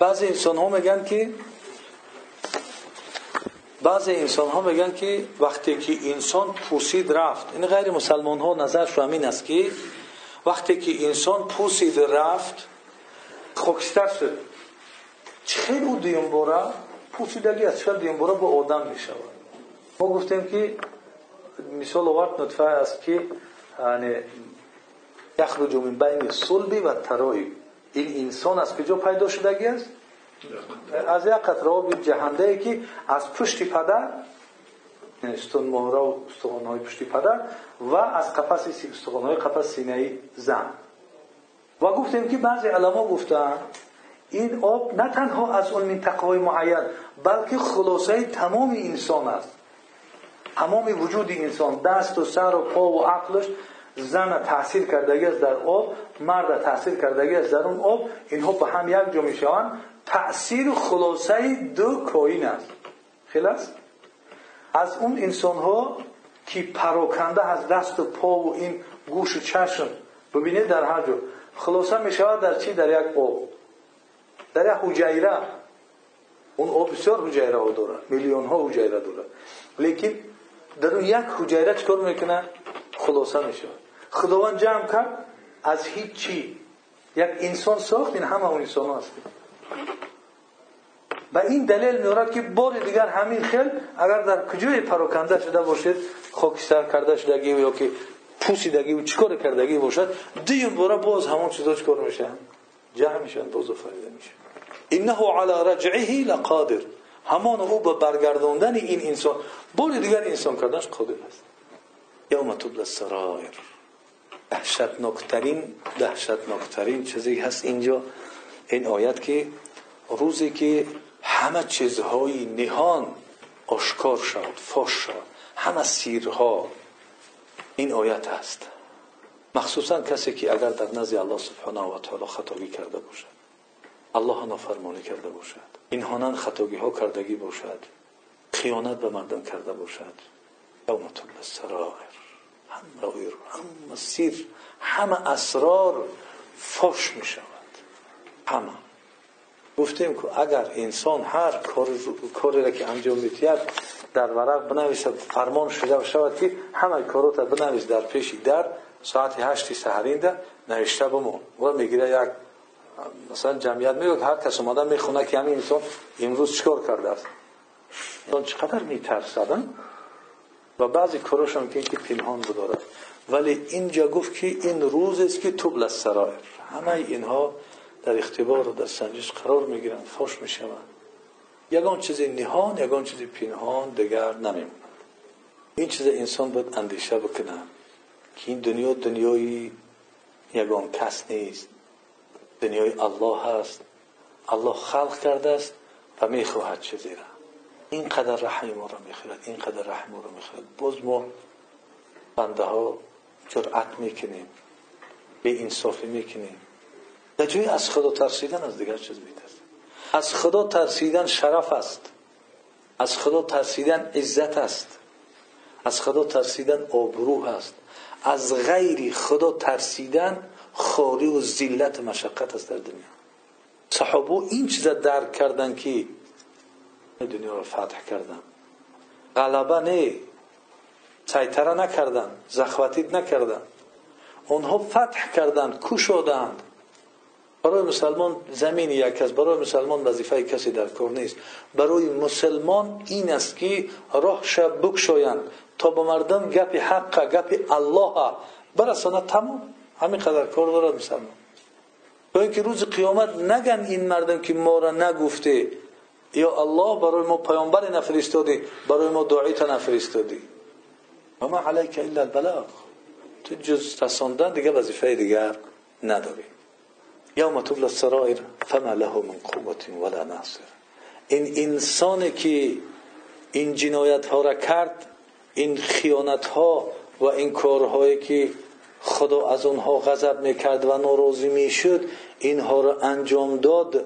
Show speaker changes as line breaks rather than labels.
بعضی انسان ها میگن که بعضی انسان ها میگن که وقتی که انسان پوسید رفت این غیر مسلمان ها نظرش همین است که وقتی که انسان پوسید رفت خاکستر شد؟ خیلی او دویم باره پوسیدگی از شد دویم باره با آدم می شود ما گفتیم که مثال آورد نطفه است که یعنی یخرج من بین صلبی و ترایی این انسان از کجا پیدا شدگی است از یک قطره آب جهنده ای که از پشت پدر استون مهره و استخوان های پشت پدر و از قفس استخوان های قفس سینه زن. و گفتیم که بعضی علما گفتن این آب نه تنها از اون منطقه های معین بلکه خلاصه تمام انسان است. تمام وجود انسان دست و سر و پا و عقلش زن تاثیر کردگی است در آب مرد تاثیر کردگی است در اون آب اینها به هم یک جا می‌شوند تأثیر خلاصه دو کائن است. است از اون انسان ها که پراکنده از دست و پا و این گوش و چشم ببینید در هر جا. خلاصه می شود در چی؟ در یک آب. در یک حجیره. اون آب بسیار حجیره ها داره. میلیون ها حجیره داره. لیکن در اون یک حجیره چکار می‌کنه؟ خلاصه می شود خداوند جمع کرد از هیچ چی. یک انسان ساخت این همه اون انسان هست و این دلیل میارد که بار دیگر همین خیل اگر در کجای پراکنده شده باشد خاکستر کرده شدگی یا که پوسیدگی و چیکار کردگی باشد دیون باره باز همون چیزا چیکار میشن جمع میشن باز فایده میشه. انه على رجعه لقادر. همان او به برگرداندن این انسان بار دیگر انسان کردنش قادر است. یوم تبل السرائر. دهشتناکترین دهشتناکترین چیزی هست اینجا این آیت که روزی که همه چیزهای نهان آشکار شد فاش شد همه سیرها این آیت هست. مخصوصا کسی که اگر در نزد الله سبحانه و تعالی خطاگی کرده باشد الله نافرمانی کرده باشد این هانند خطاگی ها کردگی باشد خیانت به مردم کرده باشد یوم تبل السرائر همه همه سیر همه اسرار فاش می شود همه. گفتیم که اگر انسان هر کاری را که انجام میتید در ورق بنویسد فرمان شده شود که همه کارات بنویس در پیش در ساعت هشتی سهرینده نوشته بمون. و می‌گیره یک مثلا جمعیت میگه هر کس اومده می‌خونه که همین انسان امروز چکار کرده است؟ انسان چقدر میترسدن و بعضی کاراش هم که پنهان بدارد. ولی اینجا گفت که این روز است که توبل السرائر همه اینها در اختبار و در سنجش قرار می‌گیرن فاش می‌شوند. یگان چیز نهان یگان چیز پنهان دیگر نمیموند این چیز انسان باید اندیشه بکنه که این دنیا دنیای یگان کس نیست. دنیای الله هست. الله خلق کرده است و می‌خواهد چیزی را. اینقدر رحم ما را می‌خواهد اینقدر رحم ما را می‌خواهد باز ما بنده ها جرأت می‌کنیم به انصافی می‌کنیم. در جای از خدا ترسیدن از دیگر چیز میترسیم از خدا ترسیدن شرف است. از خدا ترسیدن عزت است. از خدا ترسیدن آبرو است. از غیر خدا ترسیدن خاری و ذلت مشقت است در دنیا. صحابه این چیز درک کردن که دنیا را فتح کردن غلبه نه سیطره نکردن زخوتید نکردن. اونها فتح کردند کشادند برای مسلمان زمین یک کس برای مسلمان وظیفه کسی در کار نیست. برای مسلمان این است که راه شب بکشایند. تا به مردم گپ حق گپ الله. برسانه تمام. همین قدر کار دارد مسلمان. تا اینکه روز قیامت نگن این مردم که ما را نگفته. برای ما پیامبر نفرستادی برای ما دعای تا نفرستادی. و ما علیک الا البلاغ. تو جز رساندن دیگه وظیفه دیگر نداری. یوم تبل السرائر فما له من قوت ولا ناصر. این انسانی که این جنایت ها را کرد این خیانت ها و این کارهایی که خدا از اونها غضب می‌کرد و ناراضی می‌شد اینها را انجام داد.